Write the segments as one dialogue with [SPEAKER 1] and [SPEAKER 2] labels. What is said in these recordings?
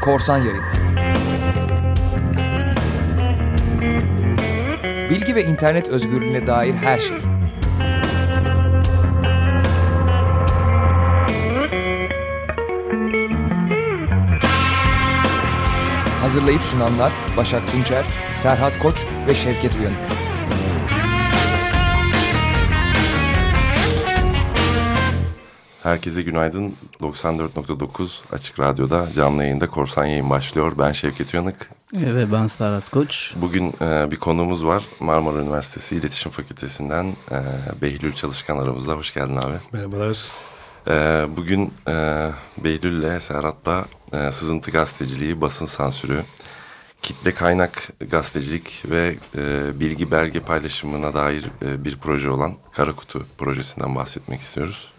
[SPEAKER 1] Korsan Yayın Bilgi ve internet özgürlüğüne dair her şey. Hazırlayıp sunanlar Başak Tunçer, Serhat Koç ve Şevket Uyanık.
[SPEAKER 2] Herkese günaydın. 94.9 Açık Radyo'da canlı yayında Korsan Yayın başlıyor. Ben Şevket Uyanık.
[SPEAKER 3] Ve ben Serhat Koç.
[SPEAKER 2] Bugün e, bir konuğumuz var. Marmara Üniversitesi İletişim Fakültesinden e, Behlül Çalışkan aramızda. Hoş geldin abi.
[SPEAKER 4] Merhabalar.
[SPEAKER 2] E, bugün e, Behlül'le Serhat'la e, sızıntı gazeteciliği, basın sansürü, kitle kaynak gazetecilik ve e, bilgi belge paylaşımına dair e, bir proje olan Karakutu projesinden bahsetmek istiyoruz.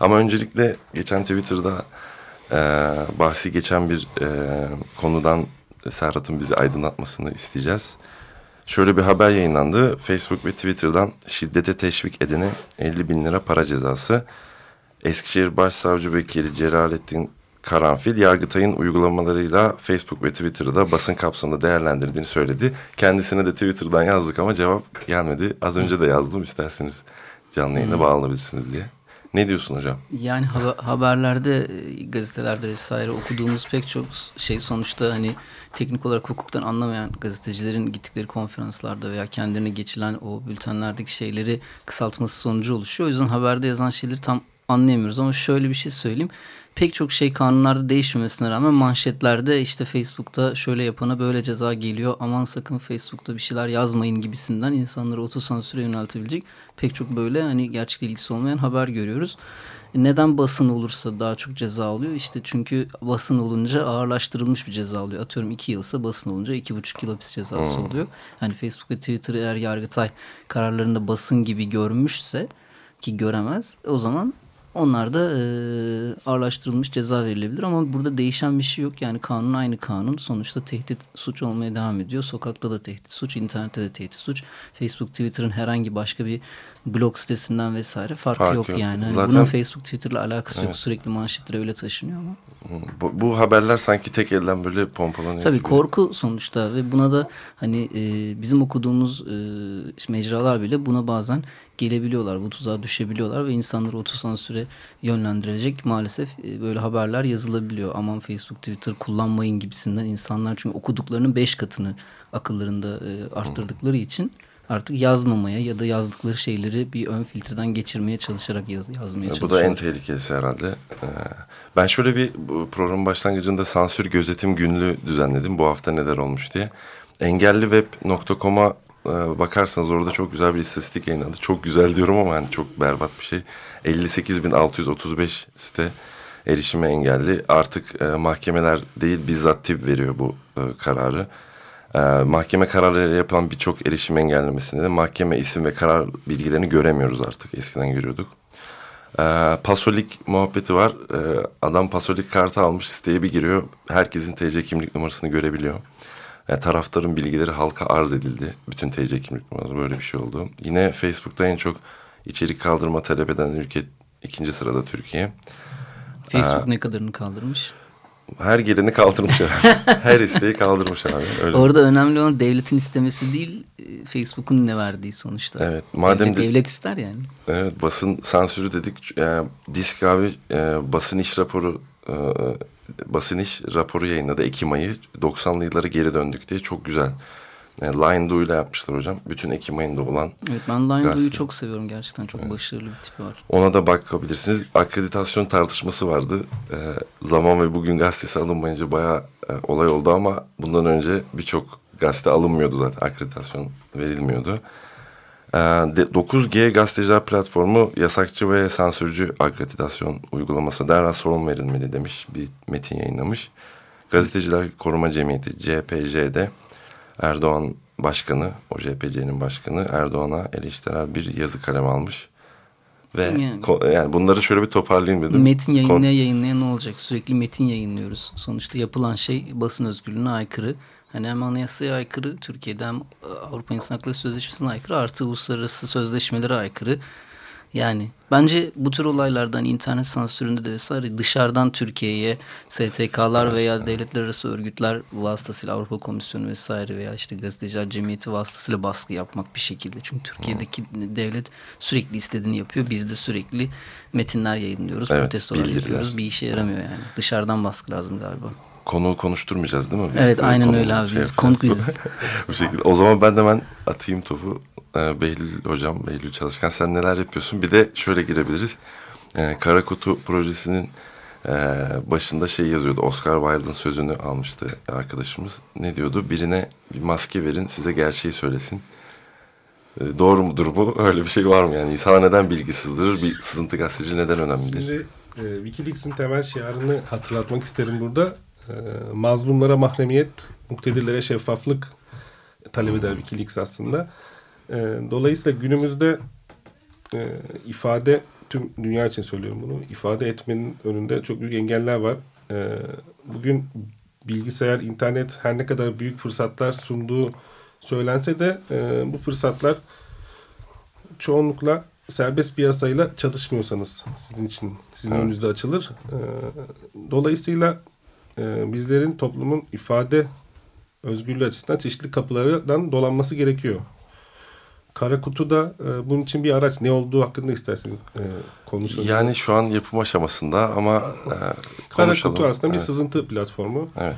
[SPEAKER 2] Ama öncelikle geçen Twitter'da e, bahsi geçen bir e, konudan Serhat'ın bizi aydınlatmasını isteyeceğiz. Şöyle bir haber yayınlandı. Facebook ve Twitter'dan şiddete teşvik edene 50 bin lira para cezası. Eskişehir Başsavcı Vekili Celalettin Karanfil, Yargıtay'ın uygulamalarıyla Facebook ve Twitter'da basın kapsamında değerlendirdiğini söyledi. Kendisine de Twitter'dan yazdık ama cevap gelmedi. Az önce de yazdım isterseniz canlı yayına hmm. bağlanabilirsiniz diye. Ne diyorsun hocam?
[SPEAKER 3] Yani ha haberlerde, gazetelerde vesaire okuduğumuz pek çok şey sonuçta hani teknik olarak hukuktan anlamayan gazetecilerin gittikleri konferanslarda veya kendilerine geçilen o bültenlerdeki şeyleri kısaltması sonucu oluşuyor. O yüzden haberde yazan şeyleri tam anlayamıyoruz ama şöyle bir şey söyleyeyim pek çok şey kanunlarda değişmemesine rağmen manşetlerde işte Facebook'ta şöyle yapana böyle ceza geliyor. Aman sakın Facebook'ta bir şeyler yazmayın gibisinden insanları otosansüre yöneltebilecek pek çok böyle hani gerçek ilgisi olmayan haber görüyoruz. Neden basın olursa daha çok ceza oluyor? İşte çünkü basın olunca ağırlaştırılmış bir ceza oluyor. Atıyorum iki yılsa basın olunca iki buçuk yıl hapis cezası hmm. oluyor. Hani Facebook ve Twitter eğer Yargıtay kararlarında basın gibi görmüşse ki göremez o zaman onlar da e, ağırlaştırılmış ceza verilebilir ama burada değişen bir şey yok. Yani kanun aynı kanun. Sonuçta tehdit suç olmaya devam ediyor. Sokakta da tehdit suç, internette de tehdit suç. Facebook, Twitter'ın herhangi başka bir blog sitesinden vesaire farkı Fark yok, yok yani. Hani Zaten... Bunun Facebook, Twitter'la alakası evet. yok. Sürekli manşetlere öyle taşınıyor ama.
[SPEAKER 2] Bu, bu haberler sanki tek elden böyle pompalanıyor.
[SPEAKER 3] Tabii gibi. korku sonuçta ve buna da hani e, bizim okuduğumuz e, mecralar bile buna bazen gelebiliyorlar. Bu tuzağa düşebiliyorlar ve insanları otosansüre yönlendirecek maalesef e, böyle haberler yazılabiliyor. Aman Facebook, Twitter kullanmayın gibisinden insanlar çünkü okuduklarının beş katını akıllarında e, arttırdıkları için artık yazmamaya ya da yazdıkları şeyleri bir ön filtreden geçirmeye çalışarak yaz, yazmaya çalışıyor.
[SPEAKER 2] Bu da en tehlikelisi herhalde. Ee, ben şöyle bir program başlangıcında sansür gözetim günlüğü düzenledim. Bu hafta neler olmuş diye. Engelliveb.com'a e, bakarsanız orada çok güzel bir istatistik yayınlandı. Çok güzel diyorum ama yani çok berbat bir şey. 58.635 site erişime engelli. Artık e, mahkemeler değil bizzat tip veriyor bu e, kararı. E, mahkeme kararları yapılan birçok erişim engellemesinde de mahkeme isim ve karar bilgilerini göremiyoruz artık. Eskiden görüyorduk. E, pasolik muhabbeti var. E, adam pasolik kartı almış siteye bir giriyor. Herkesin TC kimlik numarasını görebiliyor. Yani taraftarın bilgileri halka arz edildi. Bütün TC kimlik numaraları böyle bir şey oldu. Yine Facebook'ta en çok içerik kaldırma talep eden ülke ikinci sırada Türkiye.
[SPEAKER 3] Facebook ee, ne kadarını kaldırmış?
[SPEAKER 2] Her geleni kaldırmış abi. Her isteği kaldırmış abi.
[SPEAKER 3] Öyle. Orada önemli olan devletin istemesi değil, e, Facebook'un ne verdiği sonuçta.
[SPEAKER 2] Evet. Madem
[SPEAKER 3] devlet, de, devlet ister yani.
[SPEAKER 2] Evet, basın sansürü dedik. Yani, disk abi e, basın iş raporu e, basın iş raporu yayınladı Ekim ayı. 90'lı yıllara geri döndük diye çok güzel. Yani Line Do ile yapmışlar hocam. Bütün Ekim ayında olan.
[SPEAKER 3] Evet ben Line Do'yu çok seviyorum gerçekten. Çok evet. başarılı bir tipi var.
[SPEAKER 2] Ona da bakabilirsiniz. Akreditasyon tartışması vardı. Ee, zaman ve Bugün gazetesi alınmayınca bayağı e, olay oldu ama bundan önce birçok gazete alınmıyordu zaten. Akreditasyon verilmiyordu. 9G ee, gazeteciler platformu yasakçı ve sansürcü akreditasyon uygulaması derhal sorun verilmeli demiş bir metin yayınlamış. Gazeteciler Koruma Cemiyeti CPJ'de Erdoğan Başkanı, o CPC'nin başkanı Erdoğan'a eleştirel bir yazı kalem almış. Ve yani, yani bunları şöyle bir toparlayayım dedim.
[SPEAKER 3] Metin yayınlaya yayınlaya ne olacak? Sürekli metin yayınlıyoruz. Sonuçta yapılan şey basın özgürlüğüne aykırı. Hani hem anayasaya aykırı, Türkiye'de hem Avrupa İnsan Hakları Sözleşmesi'ne aykırı artı uluslararası sözleşmelere aykırı. Yani bence bu tür olaylardan internet sansüründe de vesaire dışarıdan Türkiye'ye STK'lar veya devletler arası örgütler vasıtasıyla Avrupa Komisyonu vesaire veya işte gazeteciler cemiyeti vasıtasıyla baskı yapmak bir şekilde. Çünkü Türkiye'deki devlet sürekli istediğini yapıyor. Biz de sürekli metinler yayınlıyoruz,
[SPEAKER 2] Evet,
[SPEAKER 3] protestolar
[SPEAKER 2] bildiriler.
[SPEAKER 3] yapıyoruz. Bir işe yaramıyor yani. Dışarıdan baskı lazım galiba.
[SPEAKER 2] Konuğu konuşturmayacağız değil mi? Biz
[SPEAKER 3] Evet aynen öyle abi.
[SPEAKER 2] şey
[SPEAKER 3] Biz, konuk biziz.
[SPEAKER 2] Bu şekilde. O zaman ben de hemen atayım topu. Ee, Behlül hocam, Behlül Çalışkan sen neler yapıyorsun? Bir de şöyle girebiliriz. Ee, Kara Kutu projesinin e, başında şey yazıyordu. Oscar Wilde'ın sözünü almıştı arkadaşımız. Ne diyordu? Birine bir maske verin size gerçeği söylesin. Ee, doğru mudur bu? Öyle bir şey var mı? Yani insana neden bilgi sızdırır? Bir sızıntı gazeteci neden önemlidir?
[SPEAKER 4] Şimdi e, Wikileaks'in temel şiarını hatırlatmak isterim burada. E, mazlumlara mahremiyet, muktedirlere şeffaflık talep eder Wikileaks aslında. E, dolayısıyla günümüzde e, ifade, tüm dünya için söylüyorum bunu, ifade etmenin önünde çok büyük engeller var. E, bugün bilgisayar, internet her ne kadar büyük fırsatlar sunduğu söylense de e, bu fırsatlar çoğunlukla serbest piyasayla çatışmıyorsanız sizin için sizin önünüzde açılır. Ee, dolayısıyla e, bizlerin toplumun ifade özgürlüğü açısından çeşitli kapılardan dolanması gerekiyor. Kara kutu da e, bunun için bir araç. Ne olduğu hakkında isterseniz e, konuşalım.
[SPEAKER 2] Yani şu an yapım aşamasında ama e,
[SPEAKER 4] Kara kutu aslında bir
[SPEAKER 2] Evet,
[SPEAKER 4] sızıntı platformu.
[SPEAKER 2] Evet.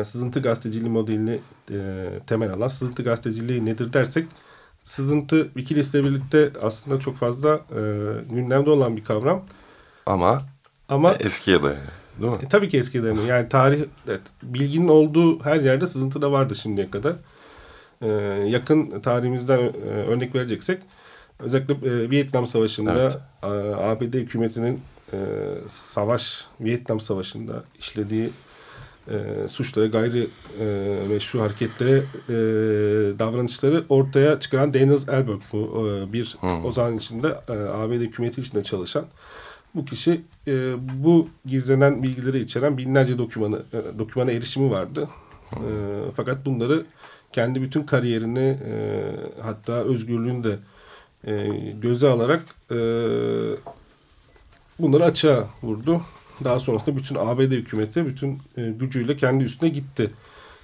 [SPEAKER 4] e, sızıntı gazeteciliği modelini e, temel alan sızıntı gazeteciliği nedir dersek sızıntı Wikileaks'le birlikte aslında çok fazla e, gündemde olan bir kavram.
[SPEAKER 2] Ama
[SPEAKER 4] Ama
[SPEAKER 2] eskiye dayanıyor. Değil mi?
[SPEAKER 4] e, tabii ki eski dayanıyor. Yani tarih, evet, bilginin olduğu her yerde sızıntı da vardı şimdiye kadar. E, yakın tarihimizden e, örnek vereceksek özellikle e, Vietnam Savaşı'nda
[SPEAKER 2] Evet.
[SPEAKER 4] a- ABD hükümetinin e, savaş, Vietnam Savaşı'nda işlediği e, suçlara, gayri e, meşru hareketlere e, davranışları ortaya çıkaran Daniel Ellsberg bu e, bir
[SPEAKER 2] Hmm.
[SPEAKER 4] o zaman içinde e, ABD hükümeti içinde çalışan bu kişi e, bu gizlenen bilgileri içeren binlerce dokümanı e, dokümana erişimi vardı. E, fakat bunları kendi bütün kariyerini e, hatta özgürlüğünü de e, göze alarak e, bunları açığa vurdu. Daha sonrasında bütün ABD hükümeti bütün e, gücüyle kendi üstüne gitti.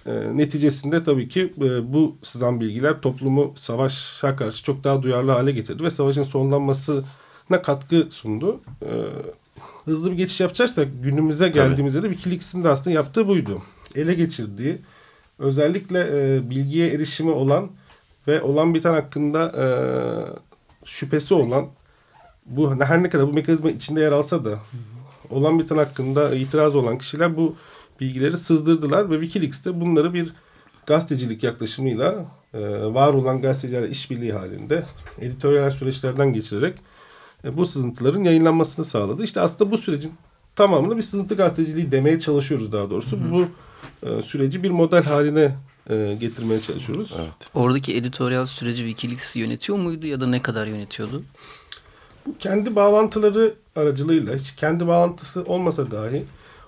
[SPEAKER 4] E, neticesinde tabii ki e, bu sızan bilgiler toplumu savaşa karşı çok daha duyarlı hale getirdi ve savaşın sonlanmasına katkı sundu. E, hızlı bir geçiş yapacaksak günümüze geldiğimizde de Wikileaks'in de aslında yaptığı buydu. Ele geçirdiği özellikle e, bilgiye erişimi olan ve olan biten hakkında e, şüphesi olan bu her ne kadar bu mekanizma içinde yer alsa da olan biten hakkında itiraz olan kişiler bu bilgileri sızdırdılar ve Wikileaks'te bunları bir gazetecilik yaklaşımıyla e, var olan gazetecilerle işbirliği halinde editoryal süreçlerden geçirerek bu sızıntıların yayınlanmasını sağladı. İşte aslında bu sürecin tamamını bir sızıntı gazeteciliği demeye çalışıyoruz daha doğrusu. Bu e, süreci bir model haline e, getirmeye çalışıyoruz.
[SPEAKER 2] Evet.
[SPEAKER 3] Oradaki editoryal süreci Wikileaks yönetiyor muydu ya da ne kadar yönetiyordu?
[SPEAKER 4] Bu kendi bağlantıları aracılığıyla hiç kendi bağlantısı olmasa dahi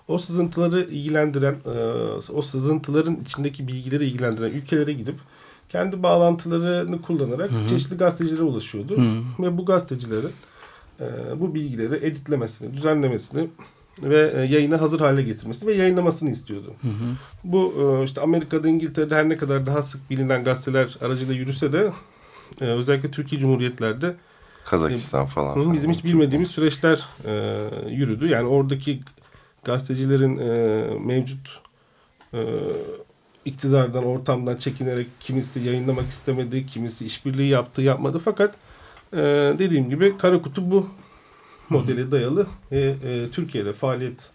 [SPEAKER 4] o sızıntıları ilgilendiren, e, o sızıntıların içindeki bilgileri ilgilendiren ülkelere gidip kendi bağlantılarını kullanarak çeşitli gazetecilere ulaşıyordu. Ve bu gazetecilerin e, bu bilgileri editlemesini, düzenlemesini ve e, yayına hazır hale getirmesini ve yayınlamasını istiyordu. Bu e, işte Amerika'da, İngiltere'de her ne kadar daha sık bilinen gazeteler aracılığıyla yürüse de e, özellikle Türkiye Cumhuriyetler'de
[SPEAKER 2] Kazakistan falan.
[SPEAKER 4] Hı,
[SPEAKER 2] falan.
[SPEAKER 4] Bizim hiç bilmediğimiz süreçler yürüdü. Yani oradaki gazetecilerin mevcut iktidardan, ortamdan çekinerek kimisi yayınlamak istemedi, kimisi işbirliği yaptı, yapmadı. Fakat e, dediğim gibi kara kutu bu modele dayalı ve e, Türkiye'de faaliyet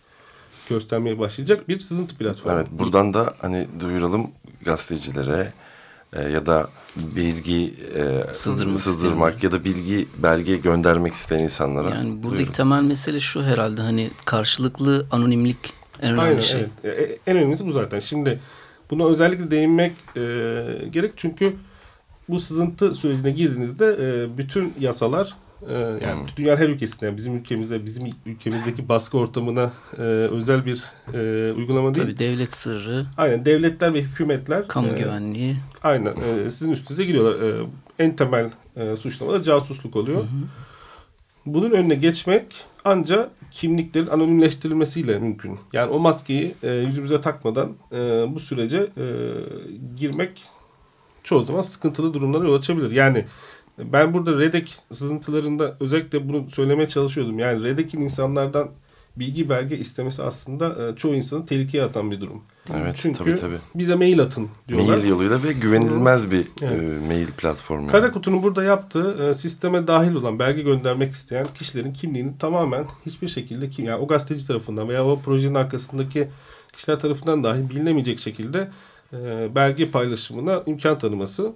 [SPEAKER 4] göstermeye başlayacak bir sızıntı platformu.
[SPEAKER 2] Evet buradan da hani duyuralım gazetecilere e, ya da bilgi e,
[SPEAKER 3] Sızdırmak
[SPEAKER 2] sızdırmak
[SPEAKER 3] isteyenler.
[SPEAKER 2] ya da bilgi belge göndermek isteyen insanlara.
[SPEAKER 3] Yani buradaki
[SPEAKER 2] duyurun.
[SPEAKER 3] temel mesele şu herhalde hani karşılıklı anonimlik en önemli
[SPEAKER 4] Aynen
[SPEAKER 3] şey.
[SPEAKER 4] evet. E, En önemlisi bu zaten. Şimdi buna özellikle değinmek e, gerek çünkü bu sızıntı sürecine girdiğinizde e, bütün yasalar e, yani
[SPEAKER 2] Hmm.
[SPEAKER 4] dünyanın her ülkesinde yani bizim ülkemizde bizim ülkemizdeki baskı ortamına e, özel bir e, uygulama değil.
[SPEAKER 3] Tabii devlet sırrı,
[SPEAKER 4] Aynen devletler ve hükümetler
[SPEAKER 3] kamu
[SPEAKER 4] e,
[SPEAKER 3] güvenliği.
[SPEAKER 4] aynen e, sizin üstünüze giriyorlar. E, en temel e, suçlama da casusluk oluyor. bunun önüne geçmek ancak kimliklerin anonimleştirilmesiyle mümkün. Yani o maskeyi e, yüzümüze takmadan e, bu sürece e, girmek çoğu zaman sıkıntılı durumlara yol açabilir. Yani ben burada Redek sızıntılarında özellikle bunu söylemeye çalışıyordum. Yani Redek'in insanlardan bilgi belge istemesi aslında e, çoğu insanı tehlikeye atan bir durum.
[SPEAKER 2] Evet,
[SPEAKER 4] Çünkü
[SPEAKER 2] tabii, tabii.
[SPEAKER 4] bize mail atın diyorlar.
[SPEAKER 2] Mail yoluyla ve güvenilmez bir
[SPEAKER 4] Evet.
[SPEAKER 2] e, mail platformu.
[SPEAKER 4] Kara kutunun burada yaptığı e, sisteme dahil olan belge göndermek isteyen kişilerin kimliğini tamamen hiçbir şekilde kim yani o gazeteci tarafından veya o projenin arkasındaki kişiler tarafından dahi bilinemeyecek şekilde e, belge paylaşımına imkan tanıması.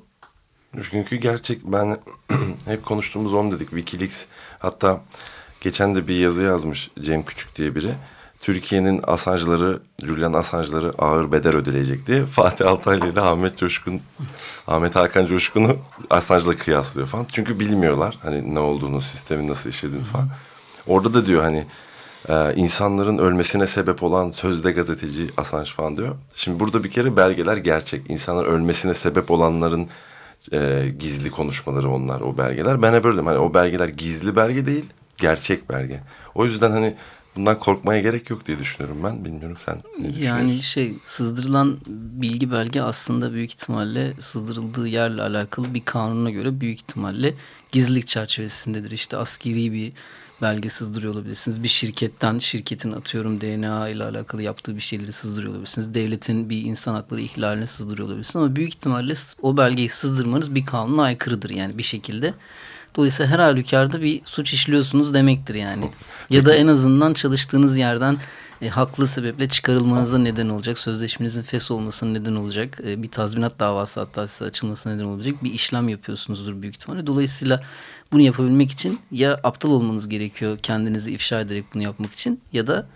[SPEAKER 2] Çünkü gerçek ben hep konuştuğumuz onu dedik. Wikileaks hatta geçen de bir yazı yazmış Cem Küçük diye biri. Türkiye'nin Assange'ları, Julian Assange'ları ağır bedel ödeleyecek diye Fatih Altaylı ile Ahmet Coşkun, Ahmet Hakan Coşkun'u Assange'la kıyaslıyor falan. Çünkü bilmiyorlar hani ne olduğunu, sistemin nasıl işlediğini falan. Orada da diyor hani e, insanların ölmesine sebep olan sözde gazeteci Assange falan diyor. Şimdi burada bir kere belgeler gerçek. İnsanların ölmesine sebep olanların e, gizli konuşmaları onlar o belgeler. Ben hep öyle dedim. Hani o belgeler gizli belge değil, gerçek belge. O yüzden hani bundan korkmaya gerek yok diye düşünüyorum ben. Bilmiyorum sen ne
[SPEAKER 3] Yani
[SPEAKER 2] düşünüyorsun?
[SPEAKER 3] şey sızdırılan bilgi belge aslında büyük ihtimalle sızdırıldığı yerle alakalı bir kanuna göre büyük ihtimalle gizlilik çerçevesindedir. İşte askeri bir belge sızdırıyor olabilirsiniz. Bir şirketten şirketin atıyorum DNA ile alakalı yaptığı bir şeyleri sızdırıyor olabilirsiniz. Devletin bir insan hakları ihlaline sızdırıyor olabilirsiniz. Ama büyük ihtimalle o belgeyi sızdırmanız bir kanuna aykırıdır yani bir şekilde. Dolayısıyla her halükarda bir suç işliyorsunuz demektir yani. Ya da en azından çalıştığınız yerden e, haklı sebeple çıkarılmanıza neden olacak. Sözleşmenizin fes olmasına neden olacak. E, bir tazminat davası hatta size açılmasına neden olacak. Bir işlem yapıyorsunuzdur büyük ihtimalle. Dolayısıyla bunu yapabilmek için ya aptal olmanız gerekiyor kendinizi ifşa ederek bunu yapmak için ya da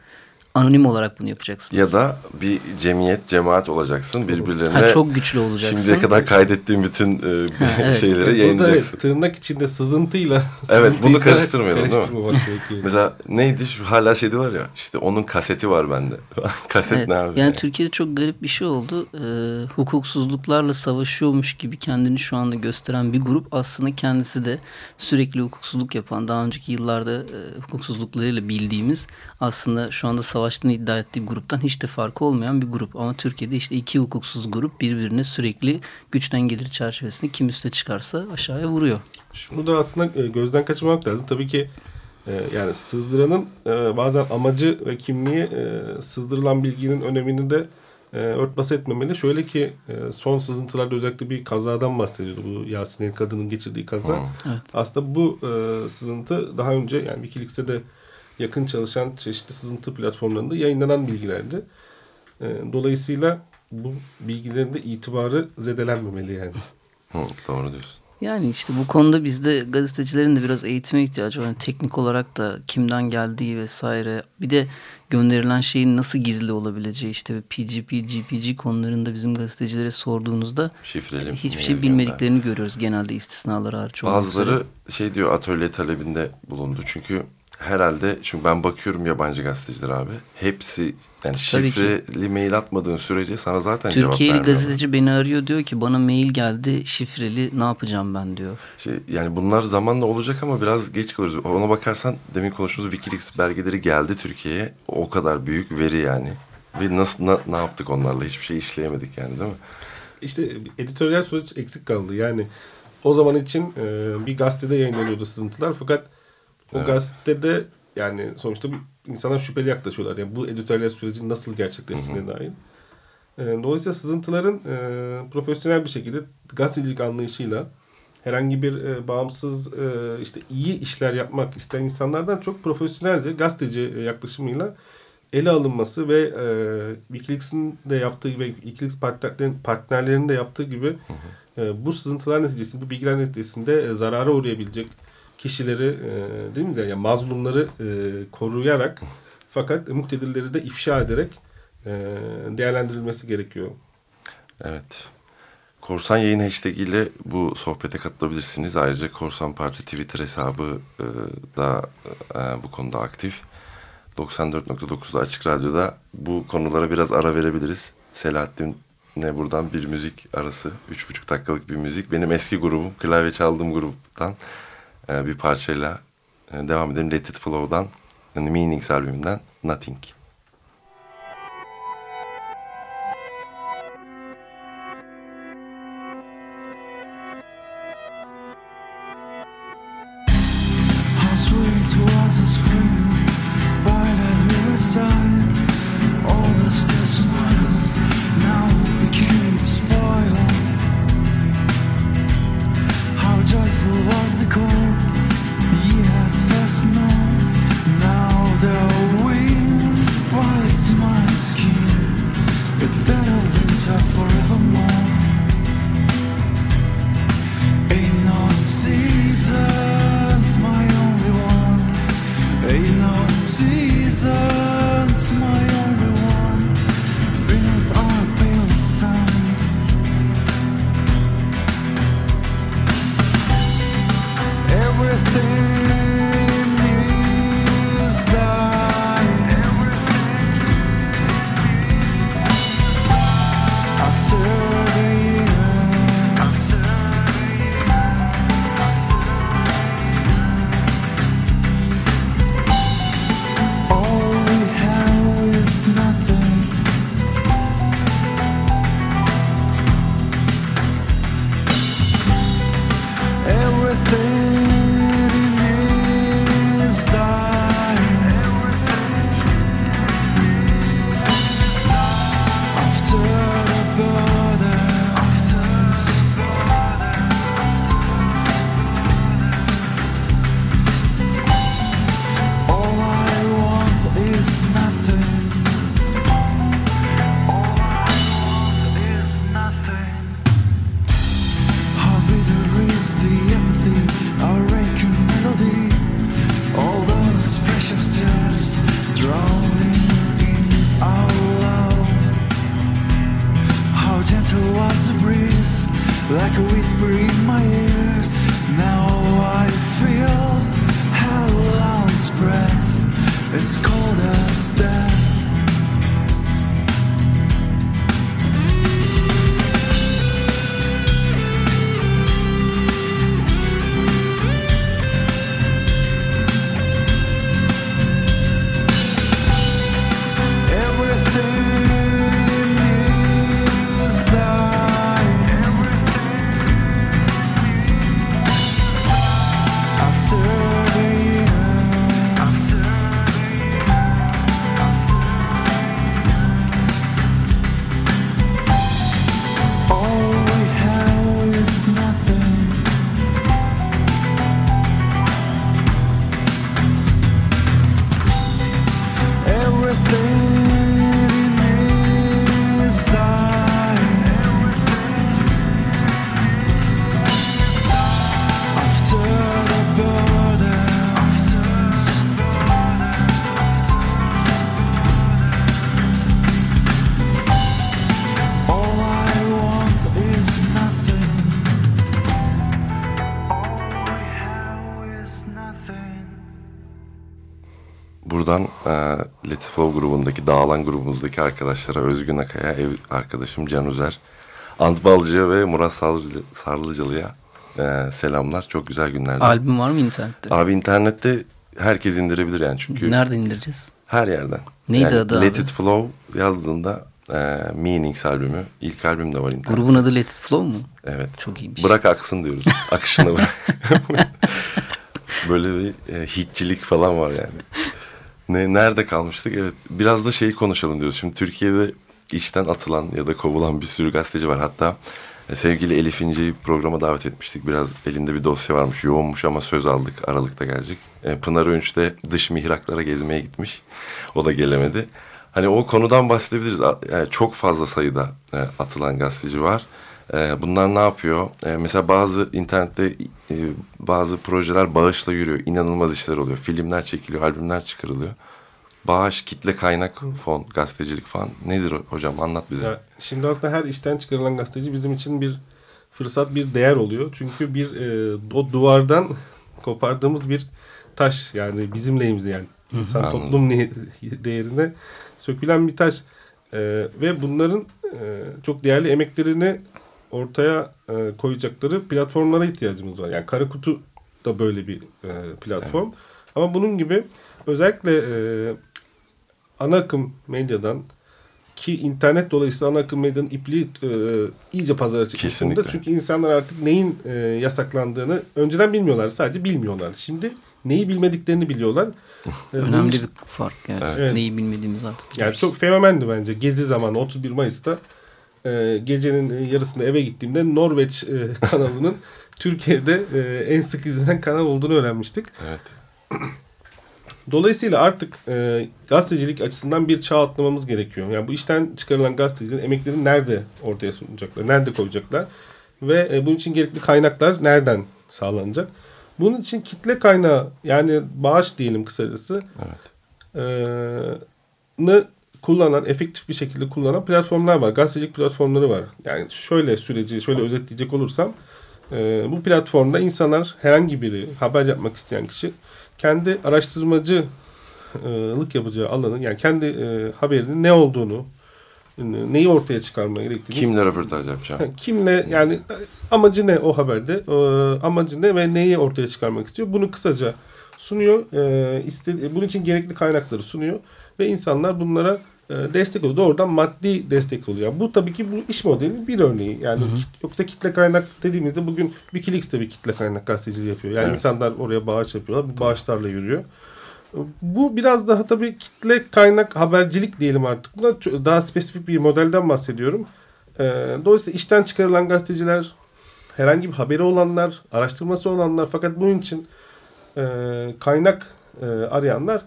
[SPEAKER 3] anonim olarak bunu yapacaksınız.
[SPEAKER 2] Ya da bir cemiyet, cemaat olacaksın birbirlerine.
[SPEAKER 3] Ha, çok güçlü olacaksın.
[SPEAKER 2] Şimdiye kadar kaydettiğim bütün e,
[SPEAKER 3] Ha, evet.
[SPEAKER 2] şeyleri
[SPEAKER 4] Burada
[SPEAKER 2] yayınlayacaksın.
[SPEAKER 4] evet, tırnak içinde sızıntıyla
[SPEAKER 2] Evet, bunu karıştırmayalım, değil mi? Mesela neydi şu hala şey diyorlar ya işte onun kaseti var bende. Kaset
[SPEAKER 3] Evet,
[SPEAKER 2] ne abi?
[SPEAKER 3] yani Türkiye'de çok garip bir şey oldu. Ee, hukuksuzluklarla savaşıyormuş gibi kendini şu anda gösteren bir grup aslında kendisi de sürekli hukuksuzluk yapan, daha önceki yıllarda e, hukuksuzluklarıyla bildiğimiz aslında şu anda savaştığını iddia ettiği gruptan hiç de farkı olmayan bir grup. Ama Türkiye'de işte iki hukuksuz grup birbirine sürekli güç dengeleri çerçevesinde kim üste çıkarsa aşağıya vuruyor.
[SPEAKER 4] Şunu da aslında e, gözden kaçırmamak lazım. Tabii ki e, yani sızdıranın e, bazen amacı ve kimliği sızdırılan bilginin önemini de örtbas etmemeli. Şöyle ki son sızıntılarda özellikle bir kazadan bahsediyordu. Bu Yasin El kadının geçirdiği kaza.
[SPEAKER 2] Hı.
[SPEAKER 3] Evet.
[SPEAKER 4] Aslında bu sızıntı daha önce yani Wikileaks'te de yakın çalışan çeşitli sızıntı platformlarında yayınlanan bilgilerdi. E, dolayısıyla bu bilgilerin de itibarı zedelenmemeli yani.
[SPEAKER 2] Hı, doğru diyorsun.
[SPEAKER 3] Yani işte bu konuda bizde gazetecilerin de biraz eğitime ihtiyacı var. Yani teknik olarak da kimden geldiği vesaire. Bir de gönderilen şeyin nasıl gizli olabileceği işte PGP, GPG konularında bizim gazetecilere sorduğunuzda
[SPEAKER 2] Şifreli.
[SPEAKER 3] hiçbir
[SPEAKER 2] mail
[SPEAKER 3] şey
[SPEAKER 2] gönder.
[SPEAKER 3] bilmediklerini görüyoruz genelde istisnalar hariç.
[SPEAKER 2] Bazıları
[SPEAKER 3] üzere.
[SPEAKER 2] şey diyor atölye talebinde bulundu. Çünkü herhalde çünkü ben bakıyorum yabancı gazeteciler abi. Hepsi yani
[SPEAKER 3] Tabii ki.
[SPEAKER 2] şifreli mail atmadığın sürece sana zaten cevap
[SPEAKER 3] Türkiye'li
[SPEAKER 2] vermiyorlar.
[SPEAKER 3] gazeteci beni arıyor diyor ki bana mail geldi şifreli ne yapacağım ben diyor.
[SPEAKER 2] Şey, yani bunlar zamanla olacak ama biraz geç kalırız. Ona bakarsan demin konuştuğumuz Wikileaks belgeleri geldi Türkiye'ye. O kadar büyük veri yani. Ve nasıl na- ne yaptık onlarla? Hiçbir şey işleyemedik yani değil mi?
[SPEAKER 4] İşte editoryal süreç eksik kaldı. Yani o zaman için e, bir gazetede yayınlanıyordu sızıntılar fakat o
[SPEAKER 2] Evet.
[SPEAKER 4] gazetede yani sonuçta insana şüpheli yaklaşıyorlar. Yani bu editoryal sürecin nasıl gerçekleştiğine dair. E, dolayısıyla sızıntıların e, profesyonel bir şekilde gazetecilik anlayışıyla herhangi bir e, bağımsız e, işte iyi işler yapmak isteyen insanlardan çok profesyonelce gazeteci e, yaklaşımıyla ele alınması ve e, Wikileaks'in de yaptığı ve Wikileaks partnerlerin, partnerlerinin de yaptığı gibi e, bu sızıntılar neticesinde, bu bilgiler neticesinde e, zarara uğrayabilecek kişileri e, değil mi? Yani mazlumları e, koruyarak fakat muktedirleri de ifşa ederek e, değerlendirilmesi gerekiyor.
[SPEAKER 2] Evet. Korsan yayın hashtag ile bu sohbete katılabilirsiniz. Ayrıca Korsan Parti Twitter hesabı e, da e, bu konuda aktif. 94.9'da Açık Radyo'da bu konulara biraz ara verebiliriz. Selahattin'e buradan bir müzik arası. 3,5 dakikalık bir müzik. Benim eski grubum, klavye çaldığım gruptan bir parçayla
[SPEAKER 5] E, devam edelim Let It Flow'dan, yani Meanings albümünden Nothing. Let's Flow grubundaki, Dağılan grubumuzdaki arkadaşlara Özgün Akaya, ev arkadaşım Can Üzer, Ant Balcı'ya ve Murat Sarlıcalı'ya e, selamlar. Çok güzel günlerdi.
[SPEAKER 3] Albüm var mı internette?
[SPEAKER 5] Abi internette herkes indirebilir yani çünkü.
[SPEAKER 3] Nereden indireceğiz?
[SPEAKER 5] Her yerden.
[SPEAKER 3] Neydi
[SPEAKER 5] yani
[SPEAKER 3] adı
[SPEAKER 5] Let
[SPEAKER 3] abi?
[SPEAKER 5] It Flow yazdığında e, Meanings albümü. ilk albüm de var internette.
[SPEAKER 3] Grubun adı Let It Flow mu?
[SPEAKER 5] Evet.
[SPEAKER 3] Çok iyiymiş.
[SPEAKER 5] Bırak aksın diyoruz. Akışını bırak. Böyle bir e, hitçilik falan var yani. Ne, nerede kalmıştık? Evet. Biraz da şeyi konuşalım diyoruz. Şimdi Türkiye'de işten atılan ya da kovulan bir sürü gazeteci var. Hatta e, sevgili Elif İnce'yi programa davet etmiştik. Biraz elinde bir dosya varmış. Yoğunmuş ama söz aldık. Aralıkta gelecek. E, Pınar Önç de dış mihraklara gezmeye gitmiş. O da gelemedi. Hani o konudan bahsedebiliriz. Yani çok fazla sayıda e, atılan gazeteci var. E, bunlar ne yapıyor? E, mesela bazı internette e, bazı projeler bağışla yürüyor. İnanılmaz işler oluyor. Filmler çekiliyor, albümler çıkarılıyor. Bağış, kitle kaynak fon, gazetecilik falan. Nedir o- hocam? Anlat bize.
[SPEAKER 4] Ya, şimdi aslında her işten çıkarılan gazeteci bizim için bir fırsat, bir değer oluyor. Çünkü bir e, o duvardan kopardığımız bir taş yani bizim lehimize yani insan
[SPEAKER 5] Anladım.
[SPEAKER 4] toplum ne- değerine sökülen bir taş. E, ve bunların e, çok değerli emeklerini ortaya e, koyacakları platformlara ihtiyacımız var. Yani Kara Kutu da böyle bir e, platform. Ama bunun gibi özellikle e, ana akım medyadan ki internet dolayısıyla ana akım medyanın ipliği e, iyice pazara çıkmış
[SPEAKER 2] Kesinlikle.
[SPEAKER 4] durumda. Çünkü insanlar artık neyin e, yasaklandığını önceden bilmiyorlar. Sadece bilmiyorlar. Şimdi neyi bilmediklerini biliyorlar. E,
[SPEAKER 3] Önemli bir fark yani.
[SPEAKER 4] Evet.
[SPEAKER 3] Neyi bilmediğimiz artık
[SPEAKER 4] yani çok fenomendi bence. Gezi zamanı 31 Mayıs'ta e, gecenin yarısında eve gittiğimde Norveç e, kanalının Türkiye'de e, en sık izlenen kanal olduğunu öğrenmiştik.
[SPEAKER 2] Evet.
[SPEAKER 4] Dolayısıyla artık e, gazetecilik açısından bir çağ atlamamız gerekiyor. Yani bu işten çıkarılan gazetecilerin emeklerini nerede ortaya sunacaklar, nerede koyacaklar ve e, bunun için gerekli kaynaklar nereden sağlanacak? Bunun için kitle kaynağı yani bağış diyelim kısacası
[SPEAKER 2] Evet.
[SPEAKER 4] e, kullanan, efektif bir şekilde kullanan platformlar var. Gazetecilik platformları var. Yani şöyle süreci, şöyle özetleyecek olursam e, bu platformda insanlar herhangi biri haber yapmak isteyen kişi kendi araştırmacılık yapacağı alanın yani kendi e, haberinin ne olduğunu neyi ortaya çıkarmaya gerektiğini
[SPEAKER 2] Kimle röportaj yapacağım?
[SPEAKER 4] Kimle yani e, amacı ne o haberde? E, amacı ne ve neyi ortaya çıkarmak istiyor? Bunu kısaca sunuyor. E, istedi- bunun için gerekli kaynakları sunuyor ve insanlar bunlara e, destek oluyor. Doğrudan maddi destek oluyor. Bu tabii ki bu iş modelinin bir örneği. Yani kit- yoksa kitle kaynak dediğimizde bugün Wikileaks de bir kitle kaynak gazeteciliği yapıyor. Yani
[SPEAKER 2] Evet.
[SPEAKER 4] insanlar oraya bağış yapıyorlar. Bu bağışlarla yürüyor. Bu biraz daha tabii kitle kaynak habercilik diyelim artık. Buna daha spesifik bir modelden bahsediyorum. Ee, dolayısıyla işten çıkarılan gazeteciler, herhangi bir haberi olanlar, araştırması olanlar fakat bunun için e, kaynak e, arayanlar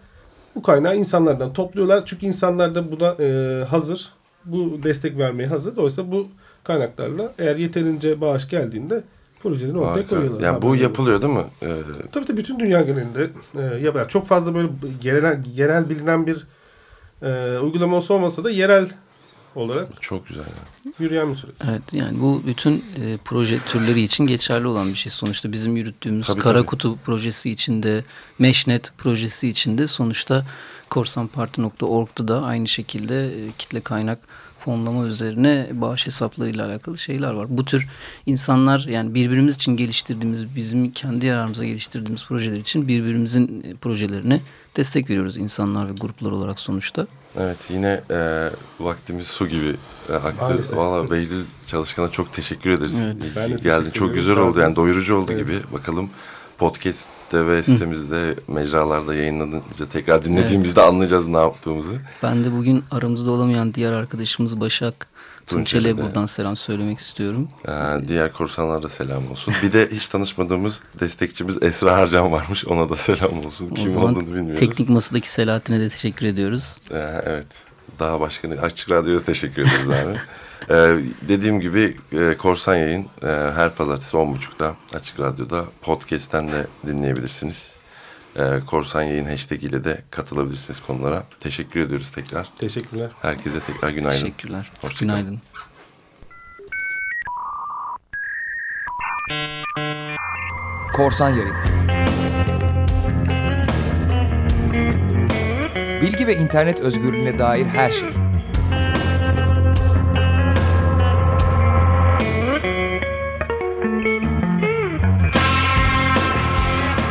[SPEAKER 4] bu kaynağı insanlardan topluyorlar. Çünkü insanlar da buna e, hazır. Bu destek vermeye hazır. Dolayısıyla bu kaynaklarla eğer yeterince bağış geldiğinde projelerini ortaya
[SPEAKER 2] Harika.
[SPEAKER 4] koyuyorlar.
[SPEAKER 2] Yani bu yapılıyor değil mi? Ee,
[SPEAKER 4] Tabii tabii bütün dünya genelinde e, çok fazla böyle genel, genel bilinen bir e, uygulaması olmasa da yerel olarak
[SPEAKER 2] çok güzel. yani.
[SPEAKER 4] yürüyen bir süreç.
[SPEAKER 3] Evet yani bu bütün e, proje türleri için geçerli olan bir şey. Sonuçta bizim yürüttüğümüz
[SPEAKER 2] Tabii,
[SPEAKER 3] Kara
[SPEAKER 2] tabii.
[SPEAKER 3] Kutu projesi içinde, Meşnet projesi içinde sonuçta korsanparti.org'da da aynı şekilde e, kitle kaynak fonlama üzerine bağış hesaplarıyla alakalı şeyler var. Bu tür insanlar yani birbirimiz için geliştirdiğimiz, bizim kendi yararımıza geliştirdiğimiz projeler için birbirimizin e, projelerine destek veriyoruz insanlar ve gruplar olarak sonuçta.
[SPEAKER 2] Evet yine e, vaktimiz su gibi e, aktı.
[SPEAKER 4] Maalesef.
[SPEAKER 2] Valla Behlül Çalışkan'a çok teşekkür ederiz.
[SPEAKER 3] Evet.
[SPEAKER 2] İyi
[SPEAKER 4] Ben
[SPEAKER 2] geldin.
[SPEAKER 4] teşekkür
[SPEAKER 2] Çok güzel oldu yani doyurucu oldu
[SPEAKER 4] Evet.
[SPEAKER 2] gibi. Bakalım podcast'te ve sitemizde, mecralarda yayınlanınca tekrar dinlediğimizde anlayacağız ne yaptığımızı.
[SPEAKER 3] Ben de bugün aramızda olamayan diğer arkadaşımız Başak
[SPEAKER 2] Tunçel'e
[SPEAKER 3] buradan selam söylemek istiyorum.
[SPEAKER 2] Ee, diğer korsanlara selam olsun. Bir de hiç tanışmadığımız destekçimiz Esra Harcan varmış. Ona da selam olsun.
[SPEAKER 3] O
[SPEAKER 2] Kim olduğunu bilmiyoruz.
[SPEAKER 3] teknik masadaki Selahattin'e de teşekkür ediyoruz.
[SPEAKER 2] Ee, evet. Daha başkanı Açık Radyo'ya teşekkür ederiz abi. Ee, dediğim gibi e, Korsan Yayın e, her pazartesi 10.30'da Açık Radyo'da podcast'ten de dinleyebilirsiniz. Ee, Korsan Yayın hashtag ile de katılabilirsiniz konulara. Teşekkür ediyoruz tekrar.
[SPEAKER 4] Teşekkürler.
[SPEAKER 2] Herkese tekrar günaydın.
[SPEAKER 3] Teşekkürler.
[SPEAKER 2] Hoşça kalın.
[SPEAKER 3] Günaydın.
[SPEAKER 1] Korsan Yayın Bilgi ve internet özgürlüğüne dair her şey.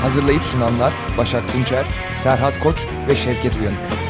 [SPEAKER 1] Hazırlayıp sunanlar Başak Tunçer, Serhat Koç ve Şevket Uyanık.